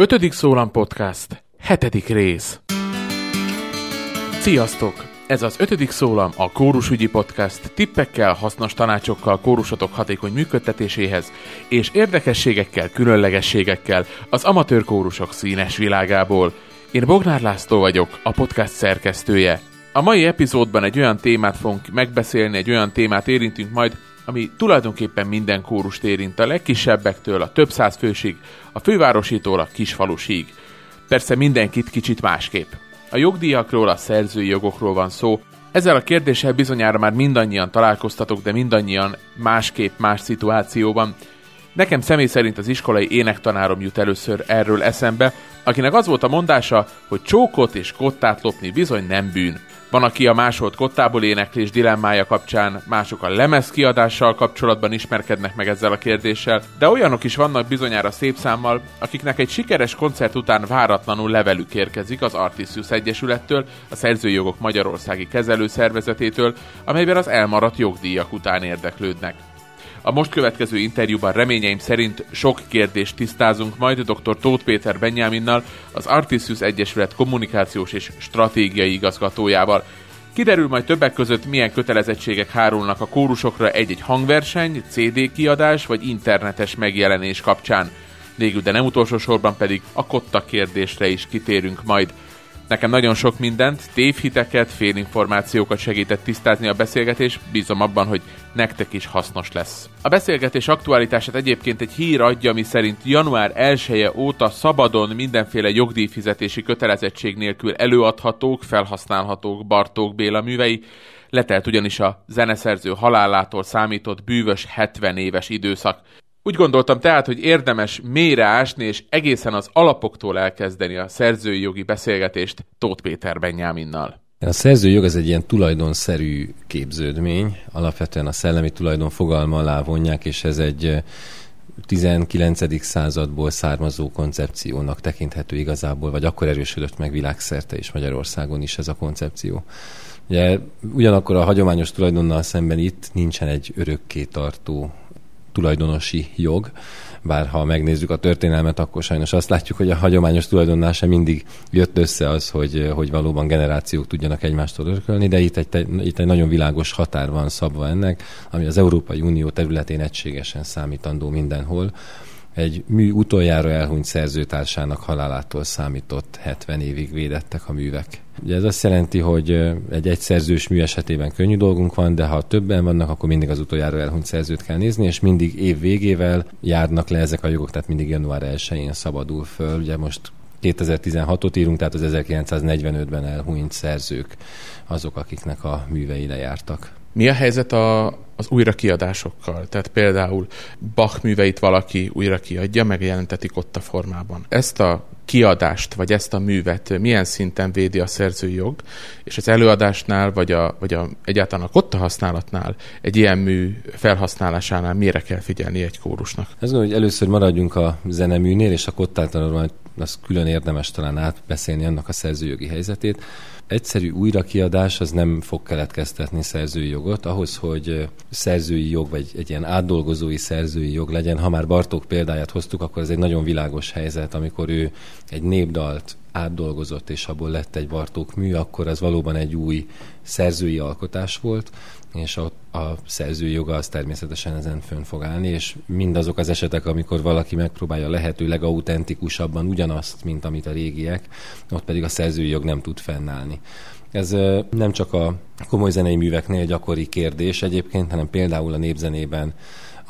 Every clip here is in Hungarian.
Ötödik Szólam Podcast, hetedik rész. Sziasztok! Ez az ötödik szólam a Kórusügyi Podcast tippekkel, hasznos tanácsokkal kórusotok hatékony működtetéséhez, és érdekességekkel, különlegességekkel az amatőr kórusok színes világából. Én Bognár László vagyok, a podcast szerkesztője. A mai epizódban egy olyan témát fogunk megbeszélni, egy olyan témát érintünk majd, ami tulajdonképpen minden kórust érint, a legkisebbektől a több száz fősig, a fővárositól a kisfalusig. Persze mindenkit kicsit másképp. A jogdíjakról, a szerzői jogokról van szó. Ezzel a kérdéssel bizonyára már mindannyian találkoztatok, de mindannyian másképp más szituációban. Nekem személy szerint az iskolai énektanárom jut először erről eszembe, akinek az volt a mondása, hogy csókot és kottát lopni bizony nem bűn. Van, aki a másolt kottából éneklés dilemmája kapcsán, mások a lemez kiadással kapcsolatban ismerkednek meg ezzel a kérdéssel, de olyanok is vannak bizonyára szép számmal, akiknek egy sikeres koncert után váratlanul levelük érkezik az Artisius Egyesülettől, a Szerzőjogok Magyarországi Kezelőszervezetétől, amelyben az elmaradt jogdíjak után érdeklődnek. A most következő interjúban reményeim szerint sok kérdést tisztázunk majd dr. Tóth Péter Benyáminnal, az Artisius Egyesület kommunikációs és stratégiai igazgatójával. Kiderül majd többek között, milyen kötelezettségek hárulnak a kórusokra egy-egy hangverseny, CD kiadás vagy internetes megjelenés kapcsán. Végül, de nem utolsó sorban pedig a kotta kérdésre is kitérünk majd. Nekem nagyon sok mindent, tévhiteket, félinformációkat segített tisztázni a beszélgetés, bízom abban, hogy nektek is hasznos lesz. A beszélgetés aktualitását egyébként egy hír adja, mi szerint január 1 -e óta szabadon mindenféle jogdíjfizetési kötelezettség nélkül előadhatók, felhasználhatók Bartók Béla művei, letelt ugyanis a zeneszerző halálától számított bűvös 70 éves időszak. Úgy gondoltam tehát, hogy érdemes mélyre ásni, és egészen az alapoktól elkezdeni a szerzői jogi beszélgetést Tóth Péter Benyáminnal. A szerzői jog az egy ilyen tulajdonszerű képződmény, alapvetően a szellemi tulajdon fogalma alá vonják, és ez egy 19. Eh, századból származó koncepciónak tekinthető igazából, vagy akkor erősödött meg világszerte és Magyarországon is ez a koncepció. Ugye ugyanakkor a hagyományos tulajdonnal szemben itt nincsen egy örökké tartó tulajdonosi jog, bár ha megnézzük a történelmet, akkor sajnos azt látjuk, hogy a hagyományos tulajdonnál sem mindig jött össze az, hogy, hogy valóban generációk tudjanak egymástól örökölni, de itt egy, itt egy nagyon világos határ van szabva ennek, ami az Európai Unió területén egységesen számítandó mindenhol, egy mű utoljára elhunyt szerzőtársának halálától számított 70 évig védettek a művek. Ugye ez azt jelenti, hogy egy egyszerzős mű esetében könnyű dolgunk van, de ha többen vannak, akkor mindig az utoljára elhunyt szerzőt kell nézni, és mindig év végével járnak le ezek a jogok, tehát mindig január 1-én szabadul föl. Ugye most 2016-ot írunk, tehát az 1945-ben elhunyt szerzők azok, akiknek a művei lejártak. Mi a helyzet a, az újrakiadásokkal? Tehát például Bach műveit valaki újra kiadja, meg jelentetik ott a formában. Ezt a kiadást, vagy ezt a művet milyen szinten védi a szerzői jog, és az előadásnál, vagy, a, vagy a, egyáltalán a kotta használatnál, egy ilyen mű felhasználásánál mire kell figyelni egy kórusnak? Ez hogy először maradjunk a zeneműnél, és a kottáltal az külön érdemes talán átbeszélni annak a szerzőjogi helyzetét egyszerű újrakiadás az nem fog keletkeztetni szerzői jogot. Ahhoz, hogy szerzői jog, vagy egy ilyen átdolgozói szerzői jog legyen, ha már Bartók példáját hoztuk, akkor ez egy nagyon világos helyzet, amikor ő egy népdalt átdolgozott, és abból lett egy Bartók mű, akkor az valóban egy új szerzői alkotás volt, és a, a szerzői joga az természetesen ezen fönn fog állni, és mindazok az esetek, amikor valaki megpróbálja lehető legauthentikusabban ugyanazt, mint amit a régiek, ott pedig a szerzői jog nem tud fennállni. Ez nem csak a komoly zenei műveknél gyakori kérdés egyébként, hanem például a népzenében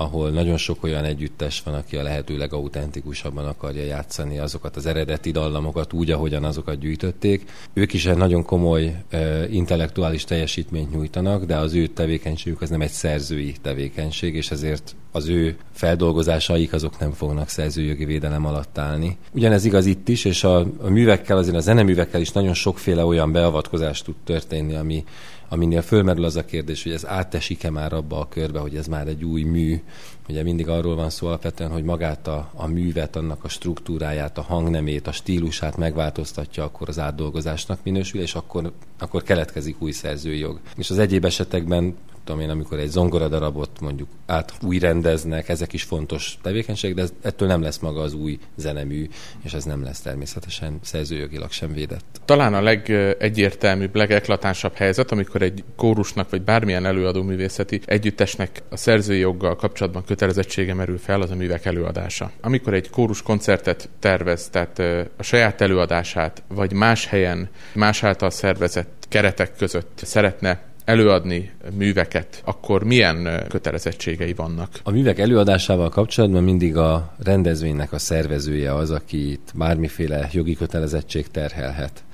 ahol nagyon sok olyan együttes van, aki a lehető legautentikusabban akarja játszani azokat az eredeti dallamokat úgy, ahogyan azokat gyűjtötték. Ők is egy nagyon komoly intellektuális teljesítményt nyújtanak, de az ő tevékenységük az nem egy szerzői tevékenység, és ezért az ő feldolgozásaik azok nem fognak szerzőjogi védelem alatt állni. Ugyanez igaz itt is, és a, a művekkel, azért a zeneművekkel is nagyon sokféle olyan beavatkozás tud történni, ami aminél fölmerül az a kérdés, hogy ez átesik-e már abba a körbe, hogy ez már egy új mű. Ugye mindig arról van szó alapvetően, hogy magát a, a művet, annak a struktúráját, a hangnemét, a stílusát megváltoztatja, akkor az átdolgozásnak minősül, és akkor, akkor keletkezik új szerzői jog. És az egyéb esetekben tudom én, amikor egy zongoradarabot mondjuk át új rendeznek, ezek is fontos tevékenység, de ez, ettől nem lesz maga az új zenemű, és ez nem lesz természetesen szerzőjogilag sem védett. Talán a legegyértelműbb, legeklatánsabb helyzet, amikor egy kórusnak vagy bármilyen előadó művészeti együttesnek a szerzői joggal kapcsolatban kötelezettsége merül fel, az a művek előadása. Amikor egy kórus koncertet tervez, tehát a saját előadását, vagy más helyen, más által szervezett keretek között szeretne előadni műveket, akkor milyen kötelezettségei vannak? A művek előadásával kapcsolatban mindig a rendezvénynek a szervezője az, akit bármiféle jogi kötelezettség terhelhet.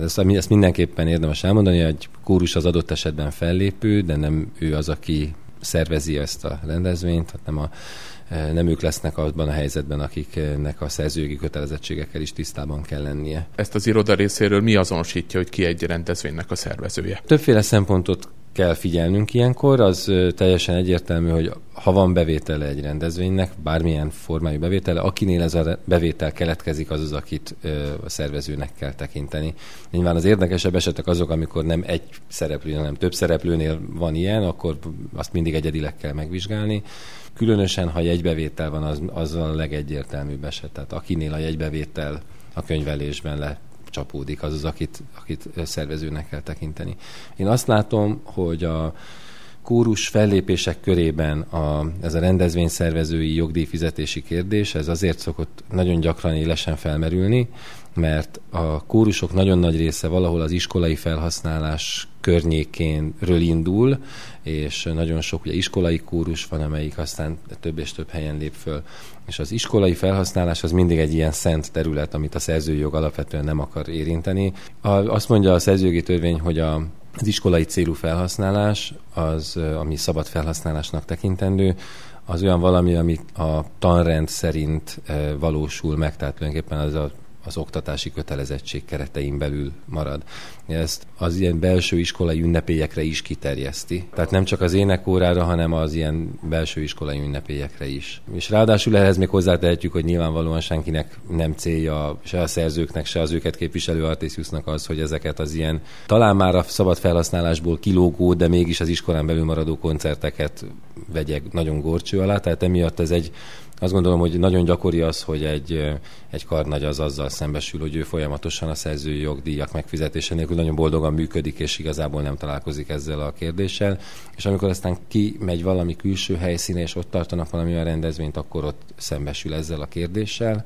Ezt, ezt mindenképpen érdemes elmondani, hogy kórus az adott esetben fellépő, de nem ő az, aki szervezi ezt a rendezvényt, tehát nem a nem ők lesznek abban a helyzetben, akiknek a szerzőjogi kötelezettségekkel is tisztában kell lennie. Ezt az iroda részéről mi azonosítja, hogy ki egy rendezvénynek a szervezője? Többféle szempontot kell figyelnünk ilyenkor, az teljesen egyértelmű, hogy ha van bevétele egy rendezvénynek, bármilyen formájú bevétele, akinél ez a bevétel keletkezik, az az, akit a szervezőnek kell tekinteni. Nyilván az érdekesebb esetek azok, amikor nem egy szereplő, hanem több szereplőnél van ilyen, akkor azt mindig egyedileg kell megvizsgálni. Különösen, ha jegybevétel van, az, az a legegyértelműbb eset. Tehát akinél a jegybevétel a könyvelésben le csapódik, az az, akit, akit szervezőnek kell tekinteni. Én azt látom, hogy a kórus fellépések körében a, ez a rendezvényszervezői jogdíjfizetési kérdés, ez azért szokott nagyon gyakran élesen felmerülni, mert a kórusok nagyon nagy része valahol az iskolai felhasználás környékénről indul, és nagyon sok ugye, iskolai kórus van, amelyik aztán több és több helyen lép föl. És az iskolai felhasználás az mindig egy ilyen szent terület, amit a szerzői jog alapvetően nem akar érinteni. A, azt mondja a szerzőjogi törvény, hogy a az iskolai célú felhasználás, az, ami szabad felhasználásnak tekintendő, az olyan valami, ami a tanrend szerint valósul meg, tehát tulajdonképpen az a az oktatási kötelezettség keretein belül marad. Ezt az ilyen belső iskolai ünnepélyekre is kiterjeszti. Tehát nem csak az énekórára, hanem az ilyen belső iskolai ünnepélyekre is. És ráadásul ehhez még hozzátehetjük, hogy nyilvánvalóan senkinek nem célja, se a szerzőknek, se az őket képviselő Artisiusnak az, hogy ezeket az ilyen talán már a szabad felhasználásból kilógó, de mégis az iskolán belül maradó koncerteket vegyek nagyon gorcső alá. Tehát emiatt ez egy azt gondolom, hogy nagyon gyakori az, hogy egy, egy karnagy az azzal szembesül, hogy ő folyamatosan a szerzői jogdíjak megfizetése nélkül nagyon boldogan működik, és igazából nem találkozik ezzel a kérdéssel. És amikor aztán kimegy valami külső helyszíne, és ott tartanak valami olyan rendezvényt, akkor ott szembesül ezzel a kérdéssel.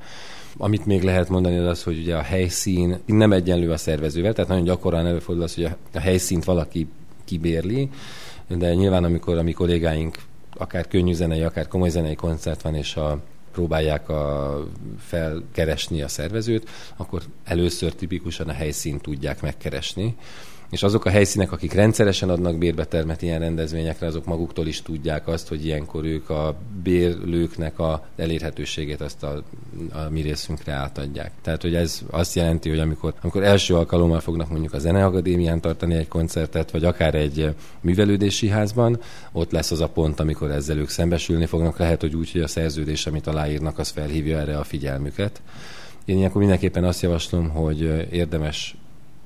Amit még lehet mondani az az, hogy ugye a helyszín nem egyenlő a szervezővel, tehát nagyon gyakran előfordul az, hogy a helyszínt valaki kibérli, de nyilván amikor a mi kollégáink akár könnyű zenei, akár komoly zenei koncert van, és a próbálják a, felkeresni a szervezőt, akkor először tipikusan a helyszínt tudják megkeresni, és azok a helyszínek, akik rendszeresen adnak bérbetermet ilyen rendezvényekre, azok maguktól is tudják azt, hogy ilyenkor ők a bérlőknek a elérhetőségét azt a, a mi részünkre átadják. Tehát, hogy ez azt jelenti, hogy amikor, amikor első alkalommal fognak mondjuk a Zeneakadémián tartani egy koncertet, vagy akár egy művelődési házban, ott lesz az a pont, amikor ezzel ők szembesülni fognak. Lehet, hogy úgy, hogy a szerződés, amit aláírnak, az felhívja erre a figyelmüket. Én ilyenkor mindenképpen azt javaslom, hogy érdemes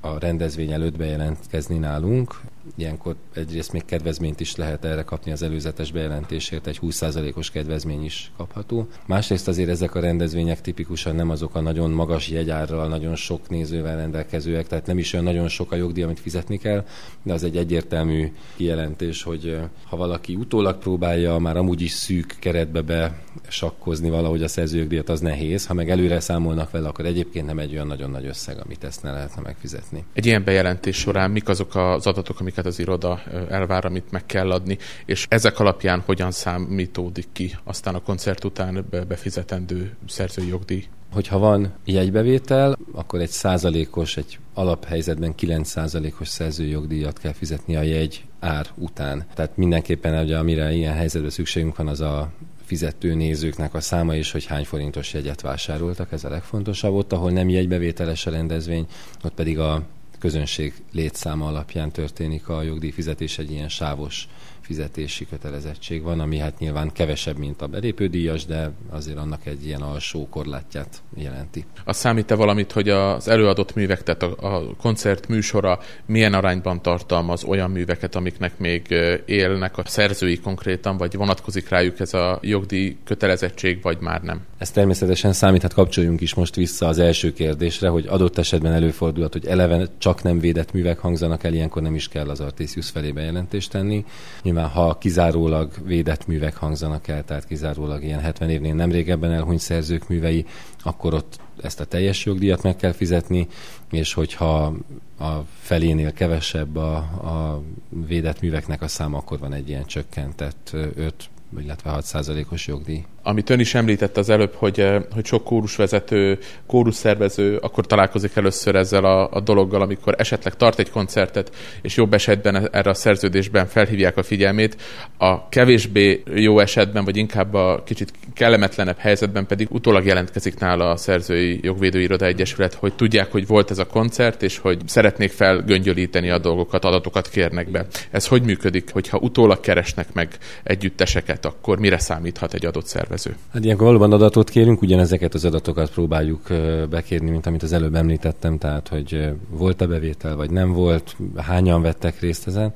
a rendezvény előtt bejelentkezni nálunk. Ilyenkor egyrészt még kedvezményt is lehet erre kapni az előzetes bejelentésért, egy 20%-os kedvezmény is kapható. Másrészt azért ezek a rendezvények tipikusan nem azok a nagyon magas jegyárral, nagyon sok nézővel rendelkezőek, tehát nem is olyan nagyon sok a jogdíj, amit fizetni kell, de az egy egyértelmű kijelentés, hogy ha valaki utólag próbálja már amúgy is szűk keretbe be sakkozni valahogy a szerzőjogdíjat, az nehéz. Ha meg előre számolnak vele, akkor egyébként nem egy olyan nagyon nagy összeg, amit ezt ne lehetne megfizetni. Egy ilyen bejelentés során mik azok az adatok, amiket az iroda elvár, amit meg kell adni, és ezek alapján hogyan számítódik ki aztán a koncert után befizetendő szerzői jogdíj? Hogyha van jegybevétel, akkor egy százalékos, egy alaphelyzetben 9 százalékos szerzői jogdíjat kell fizetni a jegy ár után. Tehát mindenképpen, ugye, amire ilyen helyzetben szükségünk van, az a fizető nézőknek a száma is, hogy hány forintos jegyet vásároltak, ez a legfontosabb. Ott, ahol nem jegybevételes a rendezvény, ott pedig a közönség létszáma alapján történik a jogdíj fizetés egy ilyen sávos fizetési kötelezettség van, ami hát nyilván kevesebb, mint a belépődíjas, de azért annak egy ilyen alsó korlátját jelenti. A számít-e valamit, hogy az előadott művek, tehát a, a koncert műsora milyen arányban tartalmaz olyan műveket, amiknek még élnek a szerzői konkrétan, vagy vonatkozik rájuk ez a jogdíj kötelezettség, vagy már nem? Ez természetesen számíthat, kapcsoljunk is most vissza az első kérdésre, hogy adott esetben előfordulhat, hogy eleve csak nem védett művek hangzanak el, ilyenkor nem is kell az Artisius felé bejelentést tenni. Nyilván, ha kizárólag védett művek hangzanak el, tehát kizárólag ilyen 70 évnél nem régebben elhunyt szerzők művei, akkor ott ezt a teljes jogdíjat meg kell fizetni, és hogyha a felénél kevesebb a, a védett műveknek a száma, akkor van egy ilyen csökkentett 5 illetve 6 os jogdíj amit ön is említett az előbb, hogy, eh, hogy sok kórusvezető, kórusszervező akkor találkozik először ezzel a, a dologgal, amikor esetleg tart egy koncertet, és jobb esetben e-, erre a szerződésben felhívják a figyelmét, a kevésbé jó esetben, vagy inkább a kicsit kellemetlenebb helyzetben pedig utólag jelentkezik nála a Szerzői Jogvédő Iroda Egyesület, hogy tudják, hogy volt ez a koncert, és hogy szeretnék felgöngyölíteni a dolgokat, adatokat kérnek be. Ez hogy működik, hogyha utólag keresnek meg együtteseket, akkor mire számíthat egy adott szervező? Szervező. Hát ilyenkor valóban adatot kérünk, ugyanezeket az adatokat próbáljuk bekérni, mint amit az előbb említettem, tehát hogy volt-e bevétel, vagy nem volt, hányan vettek részt ezen,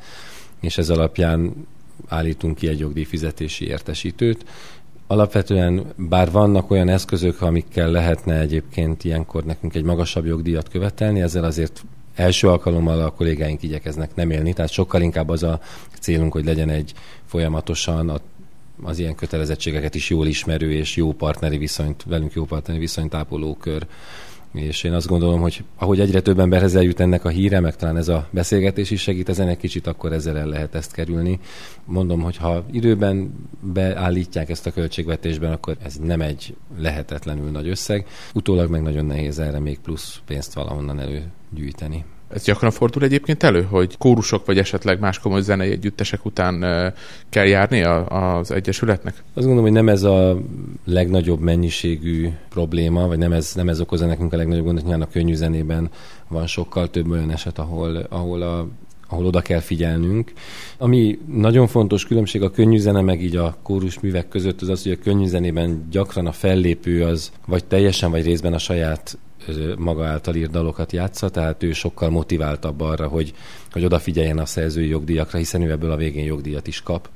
és ez alapján állítunk ki egy jogdíjfizetési értesítőt. Alapvetően, bár vannak olyan eszközök, amikkel lehetne egyébként ilyenkor nekünk egy magasabb jogdíjat követelni, ezzel azért első alkalommal a kollégáink igyekeznek nem élni, tehát sokkal inkább az a célunk, hogy legyen egy folyamatosan a az ilyen kötelezettségeket is jól ismerő és jó partneri viszonyt, velünk jó partneri viszonyt ápoló kör. És én azt gondolom, hogy ahogy egyre több emberhez eljut ennek a híre, meg talán ez a beszélgetés is segít ezen egy kicsit, akkor ezzel el lehet ezt kerülni. Mondom, hogy ha időben beállítják ezt a költségvetésben, akkor ez nem egy lehetetlenül nagy összeg. Utólag meg nagyon nehéz erre még plusz pénzt valahonnan előgyűjteni. Ez gyakran fordul egyébként elő, hogy kórusok vagy esetleg más komoly zenei együttesek után kell járni az Egyesületnek? Azt gondolom, hogy nem ez a legnagyobb mennyiségű probléma, vagy nem ez, nem ez okozza nekünk a legnagyobb gondot, nyilván a könnyű zenében van sokkal több olyan eset, ahol, ahol a ahol oda kell figyelnünk. Ami nagyon fontos különbség a könnyű zene meg így a kórus művek között az az, hogy a könnyű zenében gyakran a fellépő az vagy teljesen vagy részben a saját maga által írt dalokat játsza, tehát ő sokkal motiváltabb arra, hogy, hogy odafigyeljen a szerzői jogdíjakra, hiszen ő ebből a végén jogdíjat is kap.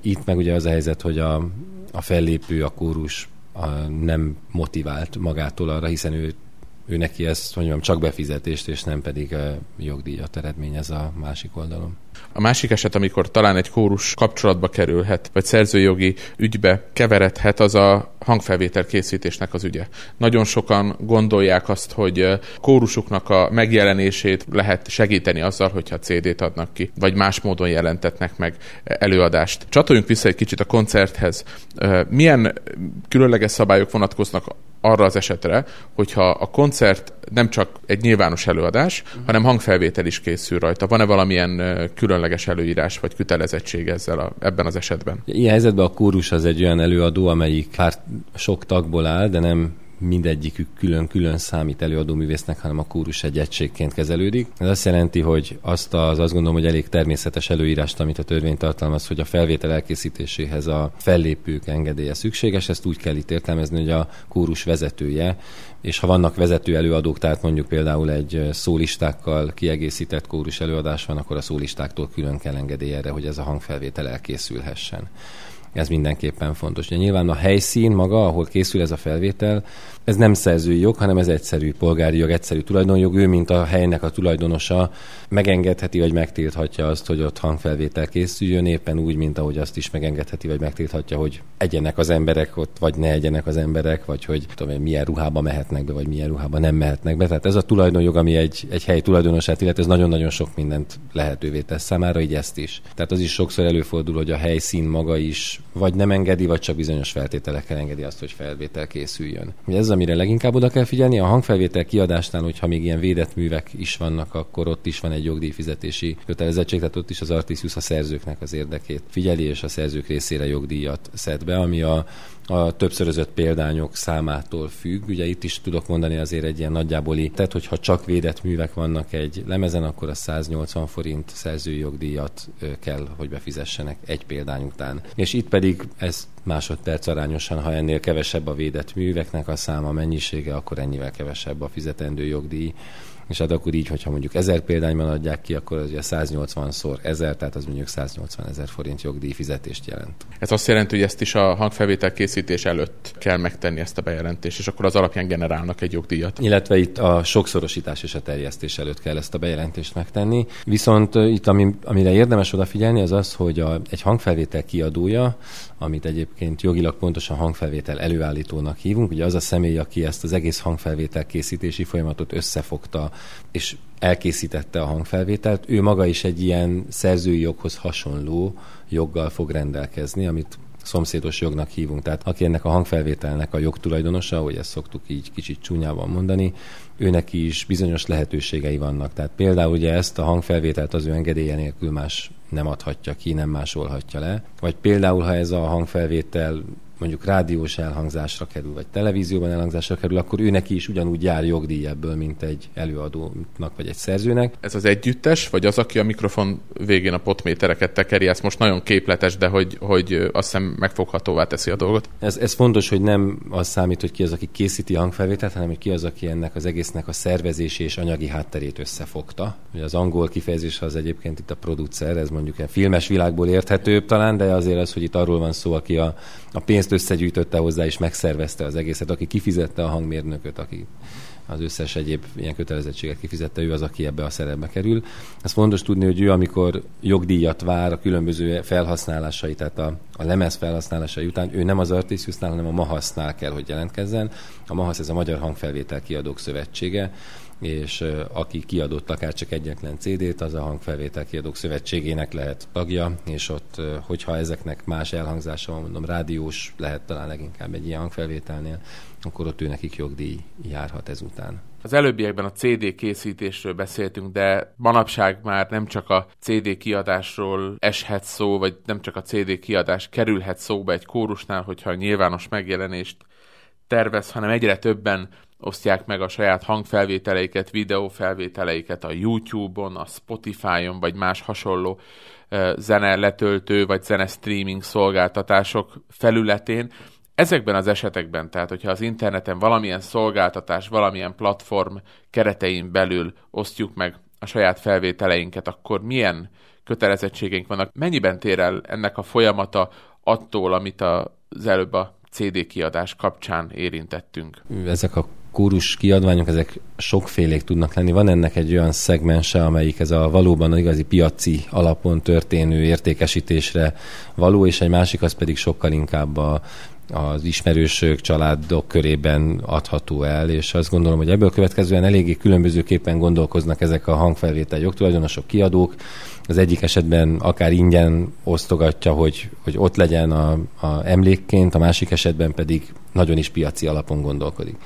Itt meg ugye az a helyzet, hogy a, a fellépő, a kórus a nem motivált magától arra, hiszen ő ő neki ezt, mondjam, csak befizetést, és nem pedig jogdíjat eredményez a másik oldalon. A másik eset, amikor talán egy kórus kapcsolatba kerülhet, vagy szerzőjogi ügybe keveredhet, az a hangfelvétel készítésnek az ügye. Nagyon sokan gondolják azt, hogy kórusuknak a megjelenését lehet segíteni azzal, hogyha CD-t adnak ki, vagy más módon jelentetnek meg előadást. Csatoljunk vissza egy kicsit a koncerthez. Milyen különleges szabályok vonatkoznak arra az esetre, hogyha a koncert nem csak egy nyilvános előadás, uh-huh. hanem hangfelvétel is készül rajta. Van-e valamilyen különleges előírás vagy kötelezettség ezzel a, ebben az esetben? Ilyen helyzetben a kórus az egy olyan előadó, amelyik pár sok tagból áll, de nem mindegyikük külön-külön számít előadó művésznek, hanem a kórus egy egységként kezelődik. Ez azt jelenti, hogy azt az azt gondolom, hogy elég természetes előírást, amit a törvény tartalmaz, hogy a felvétel elkészítéséhez a fellépők engedélye szükséges, ezt úgy kell itt értelmezni, hogy a kórus vezetője és ha vannak vezető előadók, tehát mondjuk például egy szólistákkal kiegészített kórus előadás van, akkor a szólistáktól külön kell engedély erre, hogy ez a hangfelvétel elkészülhessen. Ez mindenképpen fontos. Ugye nyilván a helyszín maga, ahol készül ez a felvétel, ez nem szerzői jog, hanem ez egyszerű polgári jog, egyszerű tulajdonjog. Ő, mint a helynek a tulajdonosa, megengedheti vagy megtilthatja azt, hogy ott hangfelvétel készüljön, éppen úgy, mint ahogy azt is megengedheti vagy megtilthatja, hogy egyenek az emberek ott, vagy ne egyenek az emberek, vagy hogy tudom, milyen ruhába mehetnek be, vagy milyen ruhába nem mehetnek be. Tehát ez a tulajdonjog, ami egy, egy hely tulajdonosát illet, ez nagyon-nagyon sok mindent lehetővé tesz számára, így ezt is. Tehát az is sokszor előfordul, hogy a helyszín maga is vagy nem engedi, vagy csak bizonyos feltételekkel engedi azt, hogy felvétel készüljön. Ugye ez, amire leginkább oda kell figyelni, a hangfelvétel kiadásnál, hogyha még ilyen védett művek is vannak, akkor ott is van egy jogdíjfizetési kötelezettség, tehát ott is az Artisius a szerzőknek az érdekét figyeli, és a szerzők részére jogdíjat szed be, ami a a többszörözött példányok számától függ. Ugye itt is tudok mondani azért egy ilyen nagyjából tehát hogyha csak védett művek vannak egy lemezen, akkor a 180 forint szerzői jogdíjat kell, hogy befizessenek egy példány után. És itt pedig ez másodperc arányosan, ha ennél kevesebb a védett műveknek a száma, mennyisége, akkor ennyivel kevesebb a fizetendő jogdíj és hát akkor így, hogyha mondjuk ezer példányban adják ki, akkor az ugye 180-szor ezer, tehát az mondjuk 180 ezer forint jogdíj fizetést jelent. Ez azt jelenti, hogy ezt is a hangfelvétel készítés előtt kell megtenni ezt a bejelentést, és akkor az alapján generálnak egy jogdíjat. Illetve itt a sokszorosítás és a terjesztés előtt kell ezt a bejelentést megtenni. Viszont itt, ami, amire érdemes odafigyelni, az az, hogy a, egy hangfelvétel kiadója, amit egyébként jogilag pontosan hangfelvétel előállítónak hívunk, ugye az a személy, aki ezt az egész hangfelvétel készítési folyamatot összefogta, és elkészítette a hangfelvételt, ő maga is egy ilyen szerzői joghoz hasonló joggal fog rendelkezni, amit szomszédos jognak hívunk. Tehát aki ennek a hangfelvételnek a jogtulajdonosa, ahogy ezt szoktuk így kicsit csúnyában mondani, őnek is bizonyos lehetőségei vannak. Tehát például ugye ezt a hangfelvételt az ő engedélye nélkül más nem adhatja ki, nem másolhatja le. Vagy például, ha ez a hangfelvétel mondjuk rádiós elhangzásra kerül, vagy televízióban elhangzásra kerül, akkor ő neki is ugyanúgy jár jogdíj ebből, mint egy előadónak, vagy egy szerzőnek. Ez az együttes, vagy az, aki a mikrofon végén a potmétereket tekeri, ez most nagyon képletes, de hogy, hogy azt hiszem megfoghatóvá teszi a dolgot. Ez, ez fontos, hogy nem az számít, hogy ki az, aki készíti a hangfelvételt, hanem hogy ki az, aki ennek az egésznek a szervezési és anyagi hátterét összefogta. Ugye az angol kifejezés az egyébként itt a producer, ez mondjuk egy filmes világból érthetőbb talán, de azért az, hogy itt arról van szó, aki a, a pénzt összegyűjtötte hozzá és megszervezte az egészet, aki kifizette a hangmérnököt, aki az összes egyéb ilyen kötelezettséget kifizette, ő az, aki ebbe a szerepbe kerül. Ez fontos tudni, hogy ő, amikor jogdíjat vár a különböző felhasználásai, tehát a, a lemez felhasználásai után, ő nem az Artisiusnál, hanem a Mahasznál kell, hogy jelentkezzen. A Mahasz ez a Magyar Hangfelvétel Kiadók Szövetsége, és aki kiadott akár csak egyetlen CD-t, az a Hangfelvétel Kiadók Szövetségének lehet tagja, és ott, hogyha ezeknek más elhangzása van, mondom, rádiós lehet talán leginkább egy ilyen hangfelvételnél, akkor ott ő nekik jogdíj járhat ezután. Az előbbiekben a CD készítésről beszéltünk, de manapság már nem csak a CD kiadásról eshet szó, vagy nem csak a CD kiadás kerülhet szóba egy kórusnál, hogyha nyilvános megjelenést tervez, hanem egyre többen osztják meg a saját hangfelvételeiket, videófelvételeiket a YouTube-on, a Spotify-on, vagy más hasonló zene letöltő, vagy zene streaming szolgáltatások felületén. Ezekben az esetekben, tehát hogyha az interneten valamilyen szolgáltatás, valamilyen platform keretein belül osztjuk meg a saját felvételeinket, akkor milyen kötelezettségeink vannak? Mennyiben tér el ennek a folyamata attól, amit az előbb a CD kiadás kapcsán érintettünk? Ezek a kórus kiadványok, ezek sokfélék tudnak lenni. Van ennek egy olyan szegmense, amelyik ez a valóban igazi piaci alapon történő értékesítésre való, és egy másik az pedig sokkal inkább a az ismerősök, családok körében adható el, és azt gondolom, hogy ebből következően eléggé különbözőképpen gondolkoznak ezek a hangfelvétel jogtulajdonosok, kiadók. Az egyik esetben akár ingyen osztogatja, hogy, hogy ott legyen a, a emlékként, a másik esetben pedig nagyon is piaci alapon gondolkodik.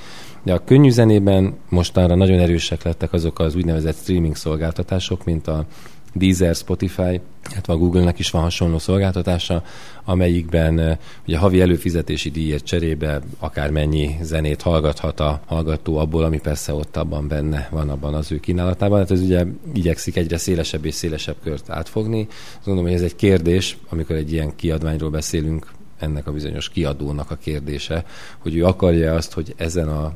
De a könnyű zenében mostanra nagyon erősek lettek azok az úgynevezett streaming szolgáltatások, mint a Deezer, Spotify, illetve a Google-nek is van hasonló szolgáltatása, amelyikben eh, ugye havi előfizetési díjért cserébe akármennyi zenét hallgathat a hallgató abból, ami persze ott abban benne van abban az ő kínálatában. Hát ez ugye igyekszik egyre szélesebb és szélesebb kört átfogni. Azt gondolom, hogy ez egy kérdés, amikor egy ilyen kiadványról beszélünk, ennek a bizonyos kiadónak a kérdése, hogy ő akarja azt, hogy ezen a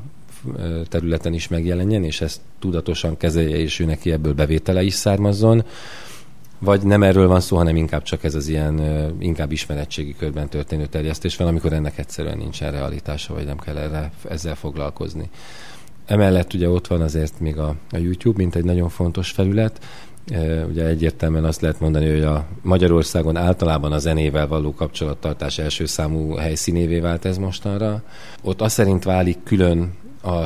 területen is megjelenjen, és ezt tudatosan kezelje, és ő neki ebből bevétele is származzon, vagy nem erről van szó, hanem inkább csak ez az ilyen inkább ismeretségi körben történő terjesztés van, amikor ennek egyszerűen nincsen realitása, vagy nem kell erre, ezzel foglalkozni. Emellett ugye ott van azért még a, a YouTube, mint egy nagyon fontos felület, Ugye egyértelműen azt lehet mondani, hogy a Magyarországon általában a zenével való kapcsolattartás első számú helyszínévé vált ez mostanra. Ott azt szerint válik külön a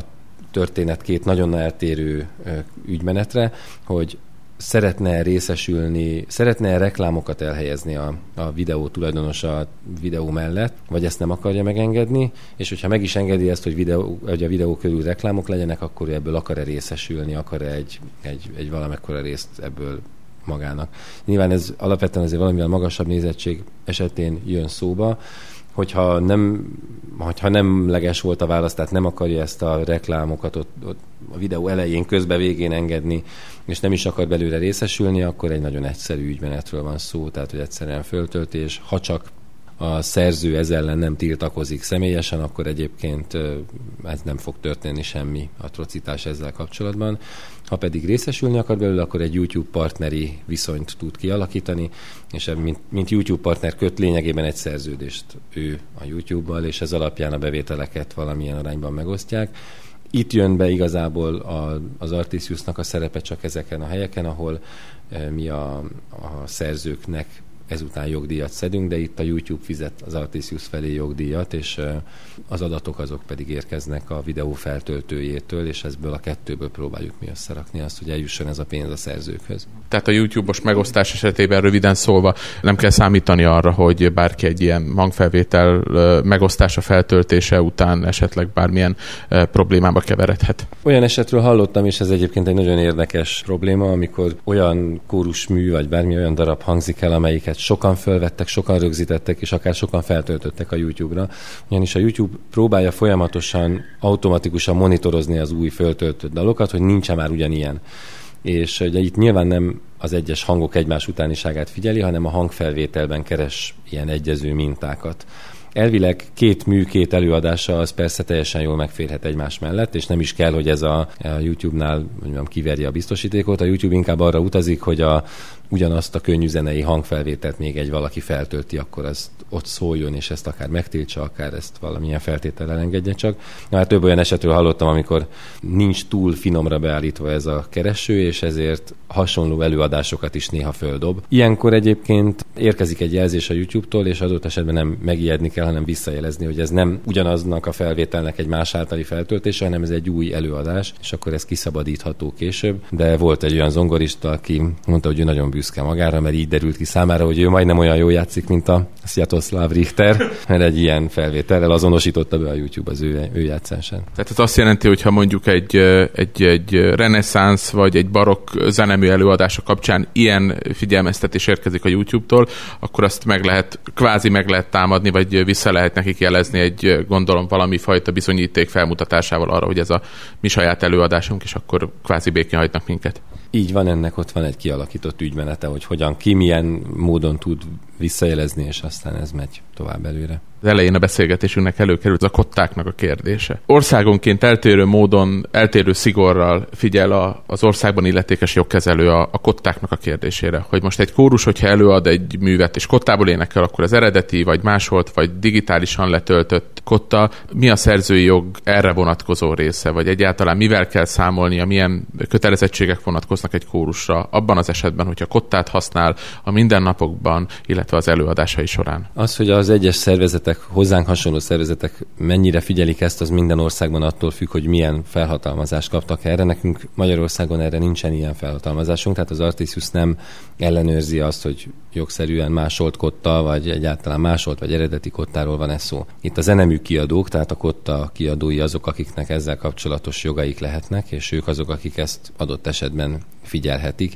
történet két nagyon eltérő ügymenetre, hogy szeretne részesülni, szeretne reklámokat elhelyezni a, a videó tulajdonosa videó mellett, vagy ezt nem akarja megengedni, és hogyha meg is engedi ezt, hogy, videó, hogy a videó körül reklámok legyenek, akkor ebből akar-e részesülni, akar-e egy, egy, egy valamekkora részt ebből magának. Nyilván ez alapvetően azért valamivel magasabb nézettség esetén jön szóba, hogyha nem, hogyha nem leges volt a válasz, tehát nem akarja ezt a reklámokat ott, ott a videó elején, közbe, végén engedni, és nem is akar belőle részesülni, akkor egy nagyon egyszerű ügymenetről van szó, tehát hogy egyszerűen föltöltés, ha csak a szerző ez ellen nem tiltakozik személyesen, akkor egyébként ez nem fog történni semmi atrocitás ezzel kapcsolatban. Ha pedig részesülni akar belőle, akkor egy YouTube partneri viszonyt tud kialakítani, és mint, mint YouTube partner köt lényegében egy szerződést ő a YouTube-bal, és ez alapján a bevételeket valamilyen arányban megosztják. Itt jön be igazából a, az Artisiusnak a szerepe csak ezeken a helyeken, ahol mi a, a szerzőknek ezután jogdíjat szedünk, de itt a YouTube fizet az Artisius felé jogdíjat, és az adatok azok pedig érkeznek a videó feltöltőjétől, és ezből a kettőből próbáljuk mi összerakni azt, hogy eljusson ez a pénz a szerzőkhöz. Tehát a YouTube-os megosztás esetében röviden szólva nem kell számítani arra, hogy bárki egy ilyen hangfelvétel megosztása, feltöltése után esetleg bármilyen problémába keveredhet. Olyan esetről hallottam, és ez egyébként egy nagyon érdekes probléma, amikor olyan kórusmű, vagy bármi olyan darab hangzik el, amelyiket sokan fölvettek, sokan rögzítettek, és akár sokan feltöltöttek a YouTube-ra. Ugyanis a YouTube próbálja folyamatosan automatikusan monitorozni az új föltöltött dalokat, hogy nincs már ugyanilyen. És ugye itt nyilván nem az egyes hangok egymás utániságát figyeli, hanem a hangfelvételben keres ilyen egyező mintákat. Elvileg két mű, két előadása az persze teljesen jól megférhet egymás mellett, és nem is kell, hogy ez a, YouTube-nál mondjam, kiverje a biztosítékot. A YouTube inkább arra utazik, hogy a, ugyanazt a könnyű zenei hangfelvételt még egy valaki feltölti, akkor az ott szóljon, és ezt akár megtiltsa, akár ezt valamilyen feltétellel engedje csak. Na, hát több olyan esetről hallottam, amikor nincs túl finomra beállítva ez a kereső, és ezért hasonló előadásokat is néha földob. Ilyenkor egyébként érkezik egy jelzés a YouTube-tól, és adott esetben nem megijedni kell, hanem visszajelezni, hogy ez nem ugyanaznak a felvételnek egy más általi feltöltése, hanem ez egy új előadás, és akkor ez kiszabadítható később. De volt egy olyan zongorista, aki mondta, hogy ő nagyon büszke magára, mert így derült ki számára, hogy ő majdnem olyan jól játszik, mint a Sviatoslav Richter, mert egy ilyen felvételrel azonosította be a YouTube az ő, ő játszásán. Tehát ez azt jelenti, hogy ha mondjuk egy, egy, egy reneszánsz vagy egy barokk zenemű előadása kapcsán ilyen figyelmeztetés érkezik a YouTube-tól, akkor azt meg lehet, kvázi meg lehet támadni, vagy vissza lehet nekik jelezni egy, gondolom, valami fajta bizonyíték felmutatásával arra, hogy ez a mi saját előadásunk, és akkor kvázi békén hagynak minket. Így van, ennek ott van egy kialakított ügymenete, hogy hogyan, ki milyen módon tud visszajelezni, és aztán ez megy tovább előre. Az elején a beszélgetésünknek előkerült a kottáknak a kérdése. Országonként eltérő módon, eltérő szigorral figyel a, az országban illetékes jogkezelő a, a kottáknak a kérdésére. Hogy most egy kórus, hogyha előad egy művet, és kottából énekel, akkor az eredeti, vagy másolt, vagy digitálisan letöltött kotta, mi a szerzői jog erre vonatkozó része, vagy egyáltalán mivel kell számolnia, milyen kötelezettségek vonatkoznak egy kórusra, abban az esetben, hogyha kottát használ a mindennapokban, illetve az előadásai során. Az, hogy az egyes szervezetek, hozzánk hasonló szervezetek mennyire figyelik ezt, az minden országban attól függ, hogy milyen felhatalmazást kaptak erre. Nekünk Magyarországon erre nincsen ilyen felhatalmazásunk, tehát az Artisius nem ellenőrzi azt, hogy jogszerűen másolt kotta, vagy egyáltalán másolt, vagy eredeti kottáról van ez szó. Itt a zenemű kiadók, tehát a kotta kiadói azok, akiknek ezzel kapcsolatos jogaik lehetnek, és ők azok, akik ezt adott esetben figyelhetik.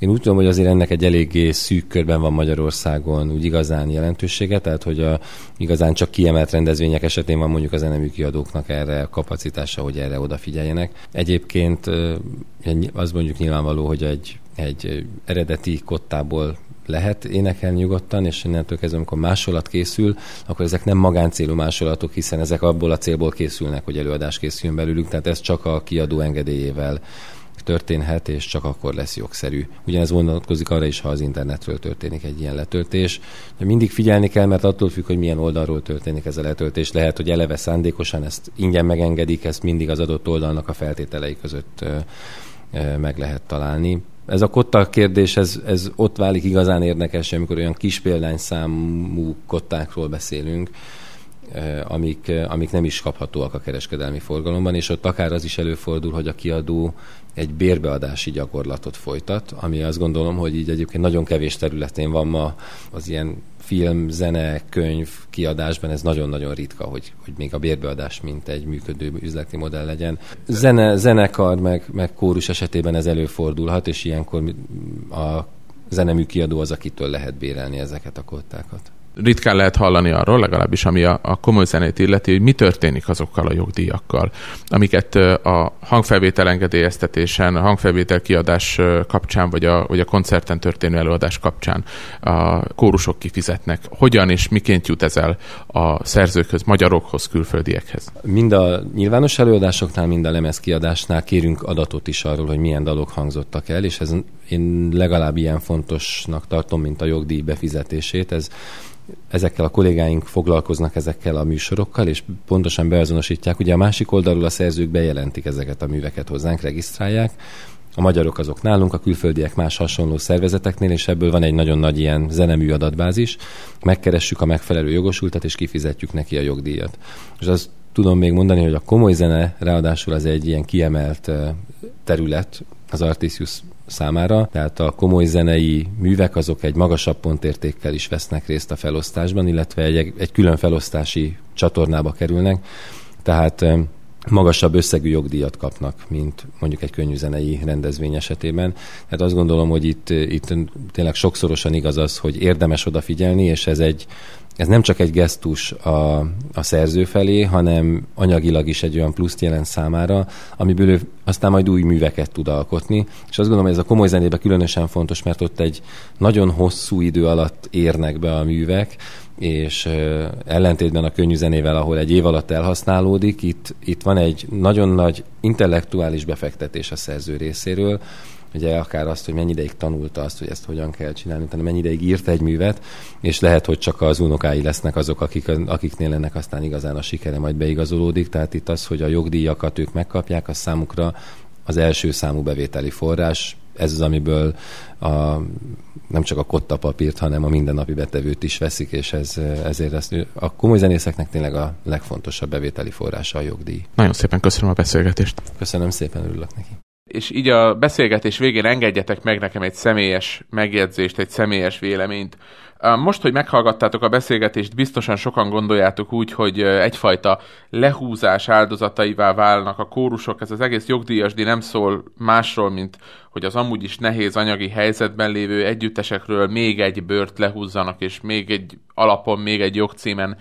Én úgy tudom, hogy azért ennek egy eléggé szűk körben van Magyarországon úgy igazán jelentősége, tehát hogy a, igazán csak kiemelt rendezvények esetén van mondjuk az enemű kiadóknak erre kapacitása, hogy erre odafigyeljenek. Egyébként az mondjuk nyilvánvaló, hogy egy, egy eredeti kottából lehet énekelni nyugodtan, és innentől kezdve, amikor másolat készül, akkor ezek nem magáncélú másolatok, hiszen ezek abból a célból készülnek, hogy előadás készüljön belőlük, tehát ez csak a kiadó engedélyével történhet, és csak akkor lesz jogszerű. Ugyanez vonatkozik arra is, ha az internetről történik egy ilyen letöltés. De mindig figyelni kell, mert attól függ, hogy milyen oldalról történik ez a letöltés. Lehet, hogy eleve szándékosan ezt ingyen megengedik, ezt mindig az adott oldalnak a feltételei között meg lehet találni. Ez a kotta kérdés, ez, ez ott válik igazán érdekes, amikor olyan kis példányszámú kottákról beszélünk, amik, amik nem is kaphatóak a kereskedelmi forgalomban, és ott akár az is előfordul, hogy a kiadó egy bérbeadási gyakorlatot folytat, ami azt gondolom, hogy így egyébként nagyon kevés területén van ma az ilyen film, zene, könyv kiadásban ez nagyon-nagyon ritka, hogy, hogy még a bérbeadás mint egy működő üzleti modell legyen. Zene, zenekar meg, meg kórus esetében ez előfordulhat, és ilyenkor a zenemű kiadó az, akitől lehet bérelni ezeket a kottákat. Ritkán lehet hallani arról, legalábbis ami a, a komoly zenét illeti, hogy mi történik azokkal a jogdíjakkal, amiket a hangfelvétel engedélyeztetésen, a hangfelvétel kiadás kapcsán, vagy a, vagy a koncerten történő előadás kapcsán a kórusok kifizetnek. Hogyan és miként jut ez el a szerzőkhöz, magyarokhoz, külföldiekhez? Mind a nyilvános előadásoknál, mind a lemezkiadásnál kérünk adatot is arról, hogy milyen dalok hangzottak el, és ez én legalább ilyen fontosnak tartom, mint a jogdíj befizetését. Ez ezekkel a kollégáink foglalkoznak ezekkel a műsorokkal, és pontosan beazonosítják. Ugye a másik oldalról a szerzők bejelentik ezeket a műveket hozzánk, regisztrálják, a magyarok azok nálunk, a külföldiek más hasonló szervezeteknél, és ebből van egy nagyon nagy ilyen zenemű adatbázis. Megkeressük a megfelelő jogosultat, és kifizetjük neki a jogdíjat. És azt tudom még mondani, hogy a komoly zene ráadásul az egy ilyen kiemelt terület az Artisius számára, tehát a komoly zenei művek azok egy magasabb pontértékkel is vesznek részt a felosztásban, illetve egy, egy külön felosztási csatornába kerülnek, tehát magasabb összegű jogdíjat kapnak, mint mondjuk egy könnyűzenei rendezvény esetében. Tehát azt gondolom, hogy itt, itt tényleg sokszorosan igaz az, hogy érdemes odafigyelni, és ez egy ez nem csak egy gesztus a, a szerző felé, hanem anyagilag is egy olyan pluszt jelent számára, amiből ő aztán majd új műveket tud alkotni. És azt gondolom, hogy ez a komoly zenébe különösen fontos, mert ott egy nagyon hosszú idő alatt érnek be a művek, és ellentétben a könnyű zenével, ahol egy év alatt elhasználódik, itt, itt van egy nagyon nagy intellektuális befektetés a szerző részéről, ugye akár azt, hogy mennyi ideig tanulta azt, hogy ezt hogyan kell csinálni, utána mennyi ideig írt egy művet, és lehet, hogy csak az unokái lesznek azok, akik, akiknél ennek aztán igazán a sikere majd beigazolódik. Tehát itt az, hogy a jogdíjakat ők megkapják, az számukra az első számú bevételi forrás, ez az, amiből a, nem csak a kotta papírt, hanem a mindennapi betevőt is veszik, és ez, ezért ezt, a komoly zenészeknek tényleg a legfontosabb bevételi forrása a jogdíj. Nagyon szépen köszönöm a beszélgetést. Köszönöm szépen, örülök neki és így a beszélgetés végén engedjetek meg nekem egy személyes megjegyzést, egy személyes véleményt. Most, hogy meghallgattátok a beszélgetést, biztosan sokan gondoljátok úgy, hogy egyfajta lehúzás áldozataivá válnak a kórusok. Ez az egész jogdíjasdi nem szól másról, mint hogy az amúgy is nehéz anyagi helyzetben lévő együttesekről még egy bört lehúzzanak, és még egy alapon, még egy jogcímen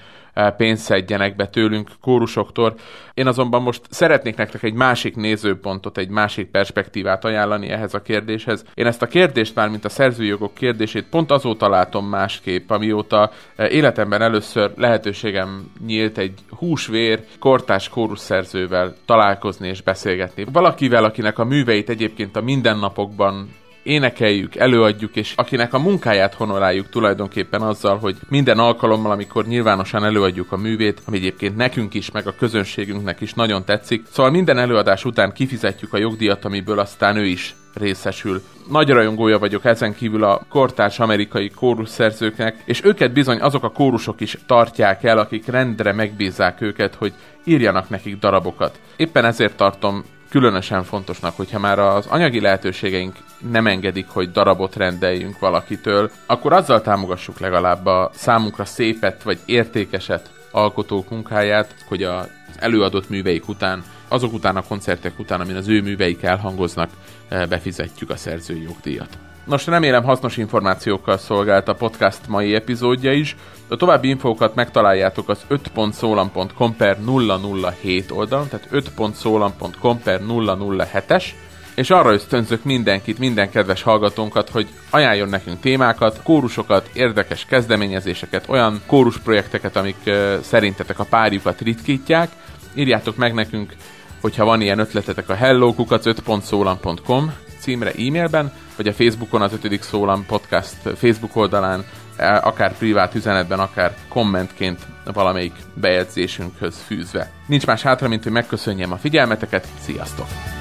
pénzt szedjenek be tőlünk, kórusoktól. Én azonban most szeretnék nektek egy másik nézőpontot, egy másik perspektívát ajánlani ehhez a kérdéshez. Én ezt a kérdést már, mint a szerzőjogok kérdését pont azóta látom másképp, amióta életemben először lehetőségem nyílt egy húsvér, kortás kórusszerzővel találkozni és beszélgetni. Valakivel, akinek a műveit egyébként a mindennapokban énekeljük, előadjuk, és akinek a munkáját honoráljuk tulajdonképpen azzal, hogy minden alkalommal, amikor nyilvánosan előadjuk a művét, ami egyébként nekünk is, meg a közönségünknek is nagyon tetszik, szóval minden előadás után kifizetjük a jogdíjat, amiből aztán ő is részesül. Nagy rajongója vagyok ezen kívül a kortárs amerikai kórusszerzőknek, és őket bizony azok a kórusok is tartják el, akik rendre megbízzák őket, hogy írjanak nekik darabokat. Éppen ezért tartom különösen fontosnak, hogyha már az anyagi lehetőségeink nem engedik, hogy darabot rendeljünk valakitől, akkor azzal támogassuk legalább a számunkra szépet vagy értékeset alkotók munkáját, hogy az előadott műveik után, azok után a koncertek után, amin az ő műveik elhangoznak, eh, befizetjük a szerzői jogdíjat. Nos, remélem hasznos információkkal szolgált a podcast mai epizódja is. A további infókat megtaláljátok az 5.szólam.com per 007 oldalon, tehát 5.szólam.com per 007-es, és arra ösztönzök mindenkit, minden kedves hallgatónkat, hogy ajánljon nekünk témákat, kórusokat, érdekes kezdeményezéseket, olyan kórusprojekteket, amik szerintetek a párjukat ritkítják. Írjátok meg nekünk, hogyha van ilyen ötletetek a hellokukat 5.szólam.com címre e-mailben, vagy a Facebookon az 5. Szólam podcast Facebook oldalán, e, akár privát üzenetben, akár kommentként valamelyik bejegyzésünkhöz fűzve. Nincs más hátra, mint hogy megköszönjem a figyelmeteket, sziasztok!